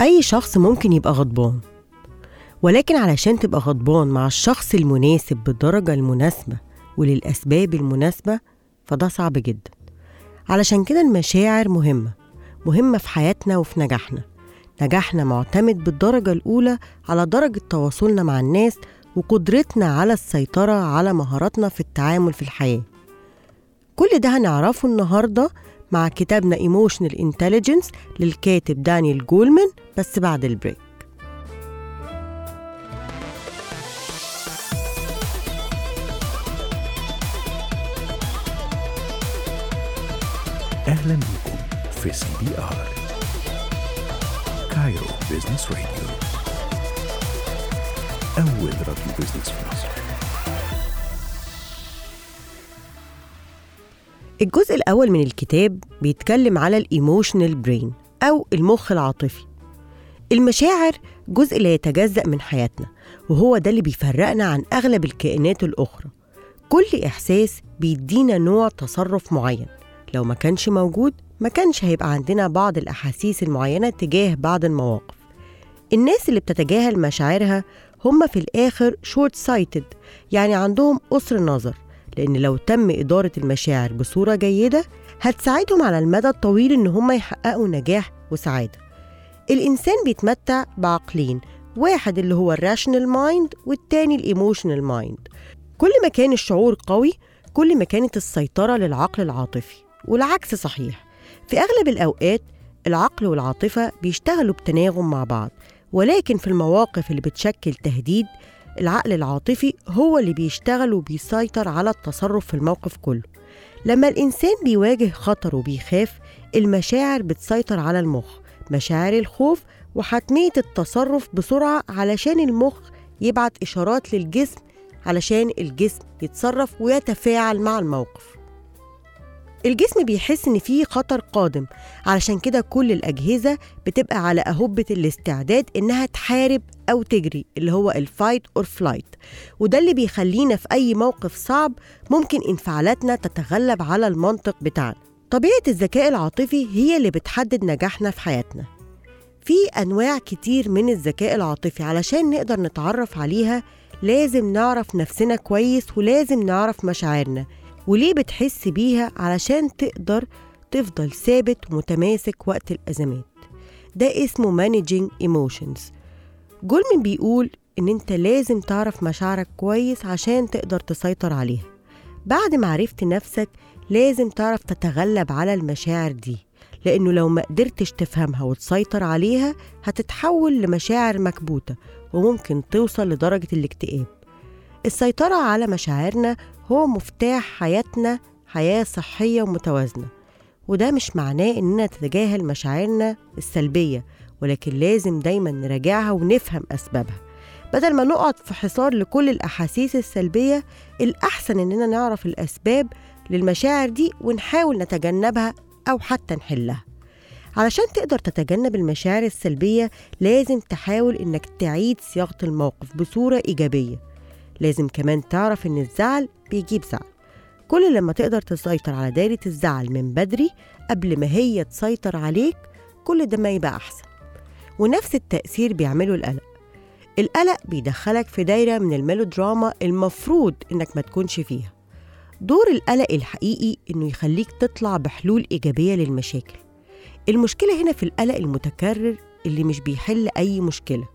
أي شخص ممكن يبقى غضبان. ولكن علشان تبقى غضبان مع الشخص المناسب بالدرجة المناسبة وللأسباب المناسبة فده صعب جدا. علشان كده المشاعر مهمة مهمة في حياتنا وفي نجاحنا. نجاحنا معتمد بالدرجة الأولى على درجة تواصلنا مع الناس وقدرتنا على السيطرة على مهاراتنا في التعامل في الحياة. كل ده هنعرفه النهاردة مع كتابنا Emotional Intelligence للكاتب دانيال جولمان بس بعد ال break. أهلا بكم في CBR Cairo Business Radio أول راديو business في مصر الجزء الأول من الكتاب بيتكلم على ال emotional brain أو المخ العاطفي. المشاعر جزء لا يتجزأ من حياتنا وهو ده اللي بيفرقنا عن أغلب الكائنات الأخرى. كل إحساس بيدينا نوع تصرف معين. لو ما كانش موجود ما كانش هيبقى عندنا بعض الأحاسيس المعينة تجاه بعض المواقف. الناس اللي بتتجاهل مشاعرها هم في الآخر short-sighted يعني عندهم قصر نظر. لأن لو تم إدارة المشاعر بصورة جيدة هتساعدهم على المدى الطويل إن هم يحققوا نجاح وسعادة. الإنسان بيتمتع بعقلين واحد اللي هو ال rational mind والتاني ال emotional mind كل ما كان الشعور قوي كل ما كانت السيطرة للعقل العاطفي. والعكس صحيح في أغلب الأوقات العقل والعاطفة بيشتغلوا بتناغم مع بعض. ولكن في المواقف اللي بتشكل تهديد العقل العاطفي هو اللي بيشتغل وبيسيطر على التصرف في الموقف كله. لما الإنسان بيواجه خطر وبيخاف المشاعر بتسيطر على المخ مشاعر الخوف وحتمية التصرف بسرعة علشان المخ يبعت إشارات للجسم علشان الجسم يتصرف ويتفاعل مع الموقف. الجسم بيحس إن في خطر قادم علشان كده كل الأجهزة بتبقى على اهبه الاستعداد إنها تحارب أو تجري اللي هو ال fight or flight وده اللي بيخلينا في أي موقف صعب ممكن انفعالاتنا تتغلب على المنطق بتاعنا. طبيعة الذكاء العاطفي هي اللي بتحدد نجاحنا في حياتنا. في أنواع كتير من الذكاء العاطفي علشان نقدر نتعرف عليها لازم نعرف نفسنا كويس ولازم نعرف مشاعرنا. وليه بتحس بيها علشان تقدر تفضل ثابت ومتماسك وقت الأزمات؟ ده اسمه Managing Emotions. جولمن بيقول إن أنت لازم تعرف مشاعرك كويس عشان تقدر تسيطر عليها. بعد ما عرفت نفسك لازم تعرف تتغلب على المشاعر دي لأنه لو ما قدرتش تفهمها وتسيطر عليها هتتحول لمشاعر مكبوتة وممكن توصل لدرجة الاكتئاب. السيطرة على مشاعرنا هو مفتاح حياتنا حياة صحية ومتوازنة. وده مش معناه إننا نتجاهل مشاعرنا السلبية ولكن لازم دايما نراجعها ونفهم أسبابها. بدل ما نقعد في حصار لكل الأحاسيس السلبية الأحسن إننا نعرف الأسباب للمشاعر دي ونحاول نتجنبها أو حتى نحلها. علشان تقدر تتجنب المشاعر السلبية لازم تحاول إنك تعيد صياغة الموقف بصورة إيجابية. لازم كمان تعرف إن الزعل بيجيب زعل كل لما تقدر تسيطر على دايرة الزعل من بدري قبل ما هي تسيطر عليك كل ده ما يبقى أحسن. ونفس التأثير بيعمله القلق. القلق بيدخلك في دايرة من الميلودراما المفروض إنك ما تكونش فيها. دور القلق الحقيقي إنه يخليك تطلع بحلول إيجابية للمشاكل. المشكلة هنا في القلق المتكرر اللي مش بيحل أي مشكلة.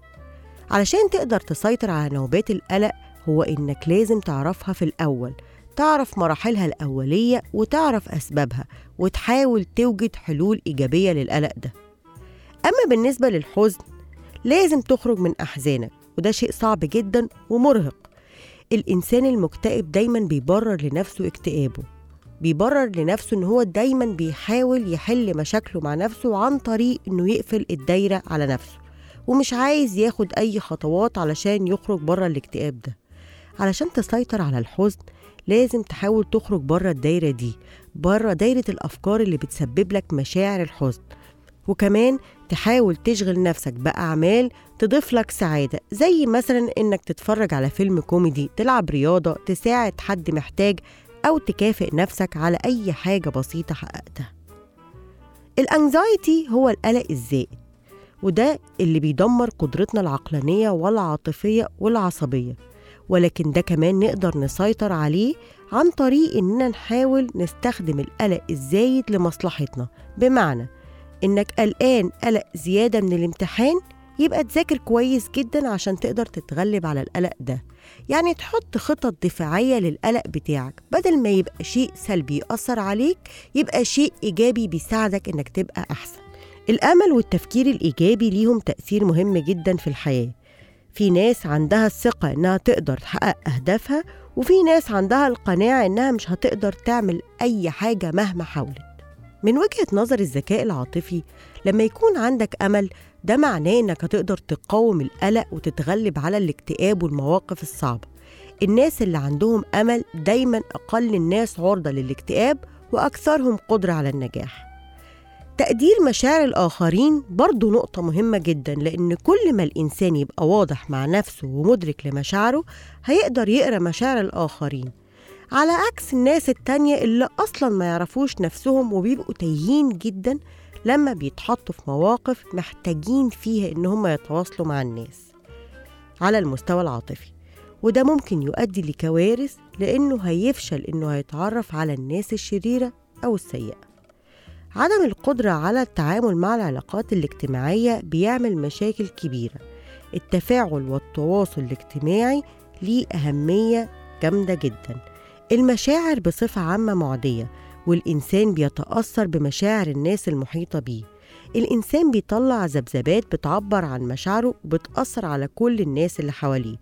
علشان تقدر تسيطر على نوبات القلق هو إنك لازم تعرفها في الأول تعرف مراحلها الأولية وتعرف أسبابها وتحاول توجد حلول إيجابية للقلق ده. أما بالنسبة للحزن لازم تخرج من أحزانك وده شيء صعب جدا ومرهق. الإنسان المكتئب دايما بيبرر لنفسه اكتئابه بيبرر لنفسه إن هو دايما بيحاول يحل مشاكله مع نفسه عن طريق إنه يقفل الدايرة على نفسه ومش عايز ياخد أي خطوات علشان يخرج بره الاكتئاب ده. علشان تسيطر على الحزن لازم تحاول تخرج بره الدايرة دي بره دايرة الأفكار اللي بتسبب لك مشاعر الحزن. وكمان تحاول تشغل نفسك بأعمال تضيف لك سعادة زي مثلا إنك تتفرج على فيلم كوميدي تلعب رياضة تساعد حد محتاج أو تكافئ نفسك على أي حاجة بسيطة حققتها. الانكزايتي هو القلق الزائد وده اللي بيدمر قدرتنا العقلانية والعاطفية والعصبية. ولكن ده كمان نقدر نسيطر عليه عن طريق إننا نحاول نستخدم القلق الزايد لمصلحتنا. بمعنى إنك قلقان قلق زيادة من الامتحان يبقى تذاكر كويس جدا عشان تقدر تتغلب على القلق ده. يعني تحط خطط دفاعية للقلق بتاعك. بدل ما يبقى شيء سلبي يأثر عليك يبقى شيء إيجابي بيساعدك إنك تبقى أحسن. الأمل والتفكير الإيجابي ليهم تأثير مهم جدا في الحياة. في ناس عندها الثقة إنها تقدر تحقق أهدافها وفي ناس عندها القناعة إنها مش هتقدر تعمل أي حاجة مهما حاولت. من وجهة نظر الذكاء العاطفي لما يكون عندك أمل ده معناه إنك هتقدر تقاوم القلق وتتغلب على الاكتئاب والمواقف الصعبة. الناس اللي عندهم أمل دايما أقل الناس عرضة للاكتئاب وأكثرهم قدرة على النجاح. تقدير مشاعر الآخرين برضو نقطة مهمة جدا لأن كل ما الإنسان يبقى واضح مع نفسه ومدرك لمشاعره هيقدر يقرأ مشاعر الآخرين. على عكس الناس التانية اللي أصلا ما يعرفوش نفسهم وبيبقوا تايهين جدا لما بيتحطوا في مواقف محتاجين فيها إن هم يتواصلوا مع الناس. على المستوى العاطفي وده ممكن يؤدي لكوارث لأنه هيفشل إنه هيتعرف على الناس الشريرة أو السيئة. عدم القدرة على التعامل مع العلاقات الاجتماعية بيعمل مشاكل كبيرة. التفاعل والتواصل الاجتماعي ليه أهمية جامدة جدا. المشاعر بصفة عامة معدية والإنسان بيتأثر بمشاعر الناس المحيطة بيه. الإنسان بيطلع ذبذبات بتعبر عن مشاعره وبتأثر على كل الناس اللي حواليه.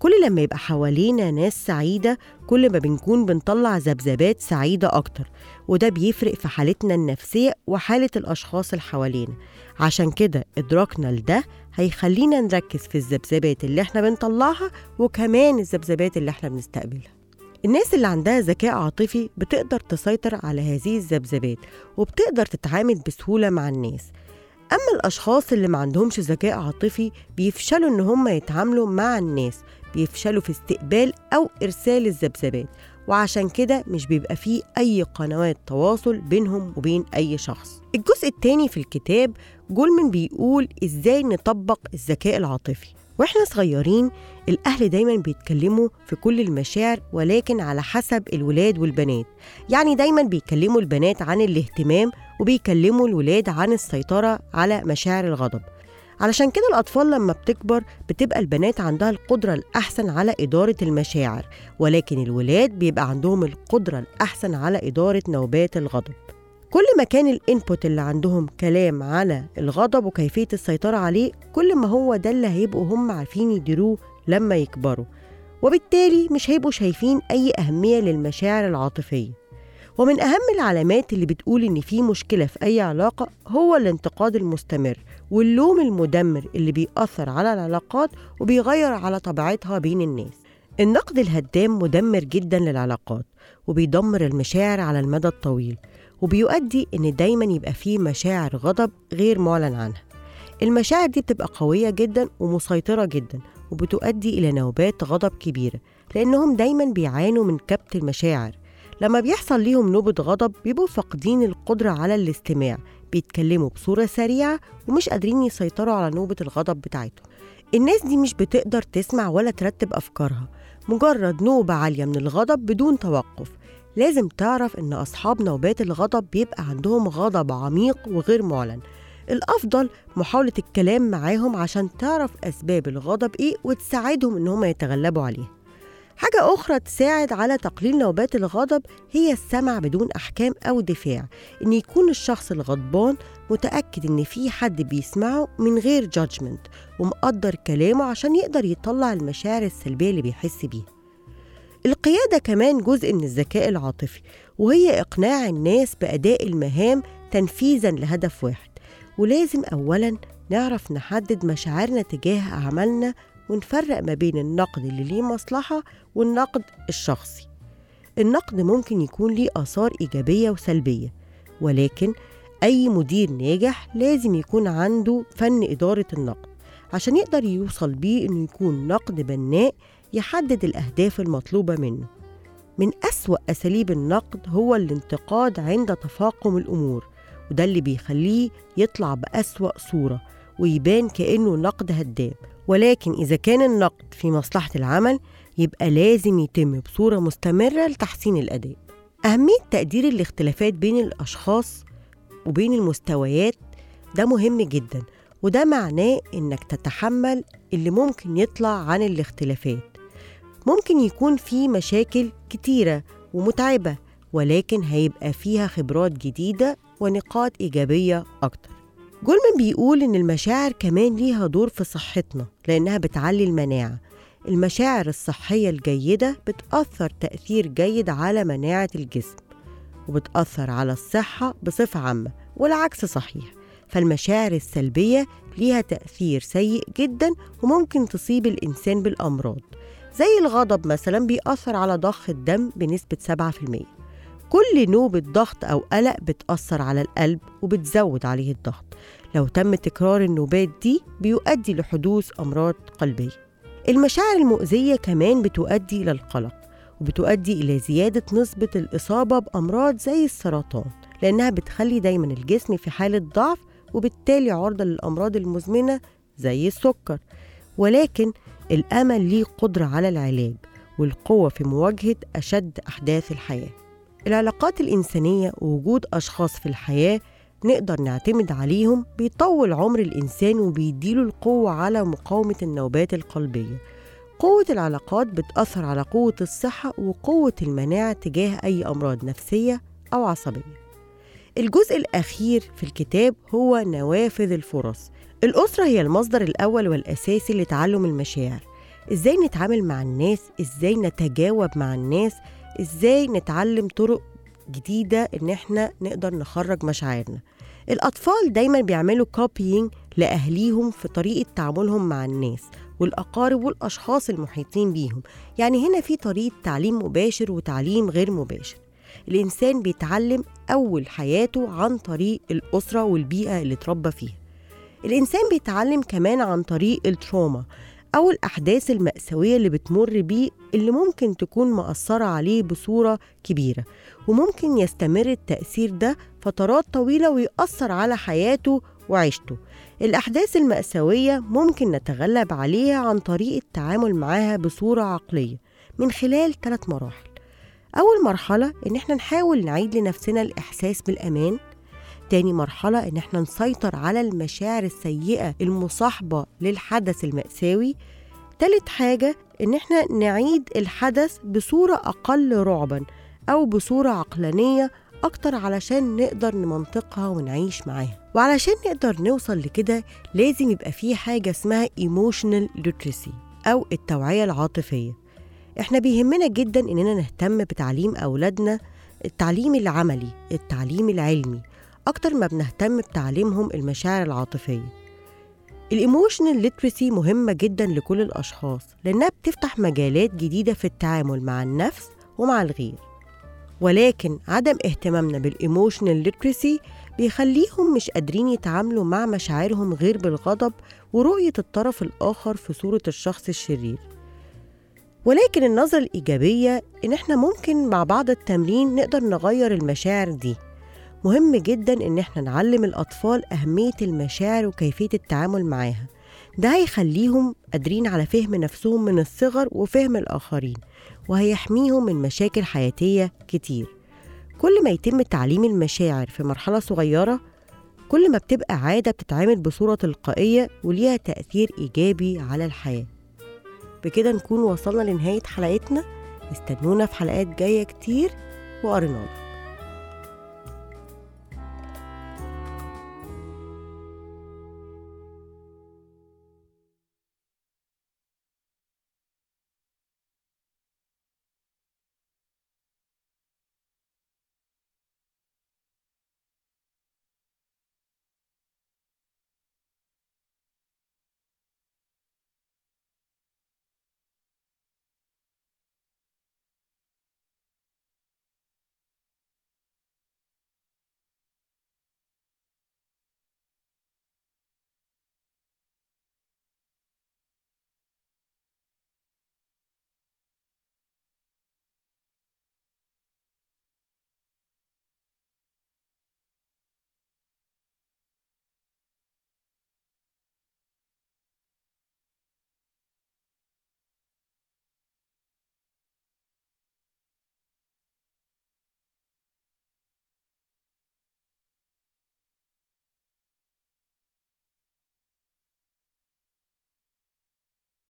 كل لما يبقى حوالينا ناس سعيدة كل ما بنكون بنطلع ذبذبات سعيدة أكتر وده بيفرق في حالتنا النفسية وحالة الأشخاص اللي حوالينا. عشان كده إدراكنا لده هيخلينا نركز في الذبذبات اللي إحنا بنطلعها وكمان الذبذبات اللي إحنا بنستقبلها. الناس اللي عندها ذكاء عاطفي بتقدر تسيطر على هذه الذبذبات وبتقدر تتعامل بسهولة مع الناس. أما الأشخاص اللي ما عندهمش ذكاء عاطفي بيفشلوا إن هم يتعاملوا مع الناس بيفشلوا في استقبال أو إرسال الذبذبات وعشان كده مش بيبقى فيه أي قنوات تواصل بينهم وبين أي شخص. الجزء التاني في الكتاب جولمن بيقول إزاي نطبق الذكاء العاطفي. وإحنا صغيرين الأهل دايما بيتكلموا في كل المشاعر ولكن على حسب الولاد والبنات. يعني دايما بيكلموا البنات عن الاهتمام وبيكلموا الولاد عن السيطرة على مشاعر الغضب. علشان كده الأطفال لما بتكبر بتبقى البنات عندها القدرة الأحسن على إدارة المشاعر ولكن الولاد بيبقى عندهم القدرة الأحسن على إدارة نوبات الغضب. كل ما كان الإنبوت اللي عندهم كلام على الغضب وكيفية السيطرة عليه كل ما هو ده اللي هيبقوا هم عارفين يديروه لما يكبروا وبالتالي مش هيبقوا شايفين أي أهمية للمشاعر العاطفية. ومن أهم العلامات اللي بتقول إن في مشكلة في أي علاقة هو الانتقاد المستمر واللوم المدمر اللي بيأثر على العلاقات وبيغير على طبيعتها بين الناس. النقد الهدام مدمر جدا للعلاقات وبيدمر المشاعر على المدى الطويل وبيؤدي إن دايما يبقى فيه مشاعر غضب غير معلن عنها. المشاعر دي بتبقى قوية جدا ومسيطرة جدا وبتؤدي إلى نوبات غضب كبيرة لأنهم دايما بيعانوا من كبت المشاعر لما بيحصل ليهم نوبة غضب بيبقوا فاقدين القدرة على الاستماع بيتكلموا بصورة سريعة ومش قادرين يسيطروا على نوبة الغضب بتاعتهم. الناس دي مش بتقدر تسمع ولا ترتب أفكارها. مجرد نوبة عالية من الغضب بدون توقف. لازم تعرف إن أصحاب نوبات الغضب بيبقى عندهم غضب عميق وغير معلن. الأفضل محاولة الكلام معاهم عشان تعرف أسباب الغضب إيه وتساعدهم إن هم يتغلبوا عليها. حاجة أخرى تساعد على تقليل نوبات الغضب هي السمع بدون أحكام أو دفاع. إن يكون الشخص الغضبان متأكد إن في حد بيسمعه من غير جادجمنت ومقدر كلامه عشان يقدر يطلع المشاعر السلبية اللي بيحس بيها. القيادة كمان جزء من الذكاء العاطفي وهي إقناع الناس بأداء المهام تنفيذا لهدف واحد. ولازم أولا نعرف نحدد مشاعرنا تجاه أعمالنا ونفرق ما بين النقد اللي ليه مصلحة والنقد الشخصي. النقد ممكن يكون ليه آثار إيجابية وسلبية ولكن أي مدير ناجح لازم يكون عنده فن إدارة النقد عشان يقدر يوصل بيه إنه يكون نقد بناء يحدد الأهداف المطلوبة منه. من أسوأ أساليب النقد هو الانتقاد عند تفاقم الأمور وده اللي بيخليه يطلع بأسوأ صورة ويبان كأنه نقد هدام ولكن إذا كان النقد في مصلحة العمل يبقى لازم يتم بصورة مستمرة لتحسين الأداء. أهمية تقدير الاختلافات بين الأشخاص وبين المستويات ده مهم جدا وده معناه إنك تتحمل اللي ممكن يطلع عن الاختلافات. ممكن يكون في مشاكل كتيرة ومتعبة ولكن هيبقى فيها خبرات جديدة ونقاط إيجابية أكتر. جولمان بيقول إن المشاعر كمان ليها دور في صحتنا لأنها بتعلي المناعة. المشاعر الصحية الجيدة بتأثر تأثير جيد على مناعة الجسم وبتأثر على الصحة بصفة عامة والعكس صحيح. فالمشاعر السلبية ليها تأثير سيء جدا وممكن تصيب الإنسان بالأمراض زي الغضب مثلا بيأثر على ضخ الدم بنسبة 7% كل نوبة ضغط أو قلق بتأثر على القلب وبتزود عليه الضغط. لو تم تكرار النوبات دي بيؤدي لحدوث أمراض قلبية. المشاعر المؤذية كمان بتؤدي إلى القلق وبتؤدي إلى زيادة نسبة الإصابة بأمراض زي السرطان لأنها بتخلي دايما الجسم في حالة ضعف وبالتالي عرضة للأمراض المزمنة زي السكر. ولكن الأمل ليه قدرة على العلاج والقوة في مواجهة أشد أحداث الحياة. العلاقات الإنسانية ووجود أشخاص في الحياة نقدر نعتمد عليهم بيطول عمر الإنسان وبيديله القوة على مقاومة النوبات القلبية. قوة العلاقات بتأثر على قوة الصحة وقوة المناعة تجاه أي أمراض نفسية أو عصبية. الجزء الأخير في الكتاب هو نوافذ الفرص. الأسرة هي المصدر الأول والأساسي لتعلم المشاعر. إزاي نتعامل مع الناس؟ إزاي نتجاوب مع الناس؟ إزاي نتعلم طرق جديدة إن إحنا نقدر نخرج مشاعرنا. الأطفال دايما بيعملوا كوبينج لأهليهم في طريقة تعاملهم مع الناس والأقارب والأشخاص المحيطين بيهم. يعني هنا في طريقة تعليم مباشر وتعليم غير مباشر. الإنسان بيتعلم أول حياته عن طريق الأسرة والبيئة اللي اتربى فيها. الإنسان بيتعلم كمان عن طريق التروما أو الأحداث المأساوية اللي بتمر بيه اللي ممكن تكون مأثرة عليه بصورة كبيرة وممكن يستمر التأثير ده فترات طويلة ويأثر على حياته وعيشته. الأحداث المأساوية ممكن نتغلب عليها عن طريق التعامل معاها بصورة عقلية من خلال ثلاث مراحل. أول مرحلة إن إحنا نحاول نعيد لنفسنا الإحساس بالأمان تاني مرحلة إن إحنا نسيطر على المشاعر السيئة المصاحبة للحدث المأساوي. تالت حاجة إن إحنا نعيد الحدث بصورة أقل رعبا أو بصورة عقلانية أكتر علشان نقدر نمنطقها ونعيش معاها. وعلشان نقدر نوصل لكده لازم يبقى في حاجة اسمها emotional literacy أو التوعية العاطفية. إحنا بيهمنا جدا إننا نهتم بتعليم أولادنا التعليم العملي التعليم العلمي. أكتر ما بنهتم بتعليمهم المشاعر العاطفية. ال emotional literacy مهمة جدا لكل الأشخاص لأنها بتفتح مجالات جديدة في التعامل مع النفس ومع الغير. ولكن عدم اهتمامنا بال emotional literacy بيخليهم مش قادرين يتعاملوا مع مشاعرهم غير بالغضب ورؤية الطرف الآخر في صورة الشخص الشرير. ولكن النظرة الإيجابية إن إحنا ممكن مع بعض التمرين نقدر نغير المشاعر دي. مهم جدا إن إحنا نعلم الأطفال أهمية المشاعر وكيفية التعامل معاها. ده هيخليهم قادرين على فهم نفسهم من الصغر وفهم الآخرين وهيحميهم من مشاكل حياتية كتير. كل ما يتم تعليم المشاعر في مرحلة صغيرة كل ما بتبقى عادة بتتعامل بصورة تلقائية وليها تأثير إيجابي على الحياة. بكده نكون وصلنا لنهاية حلقتنا. استنونا في حلقات جاية كتير وقرينا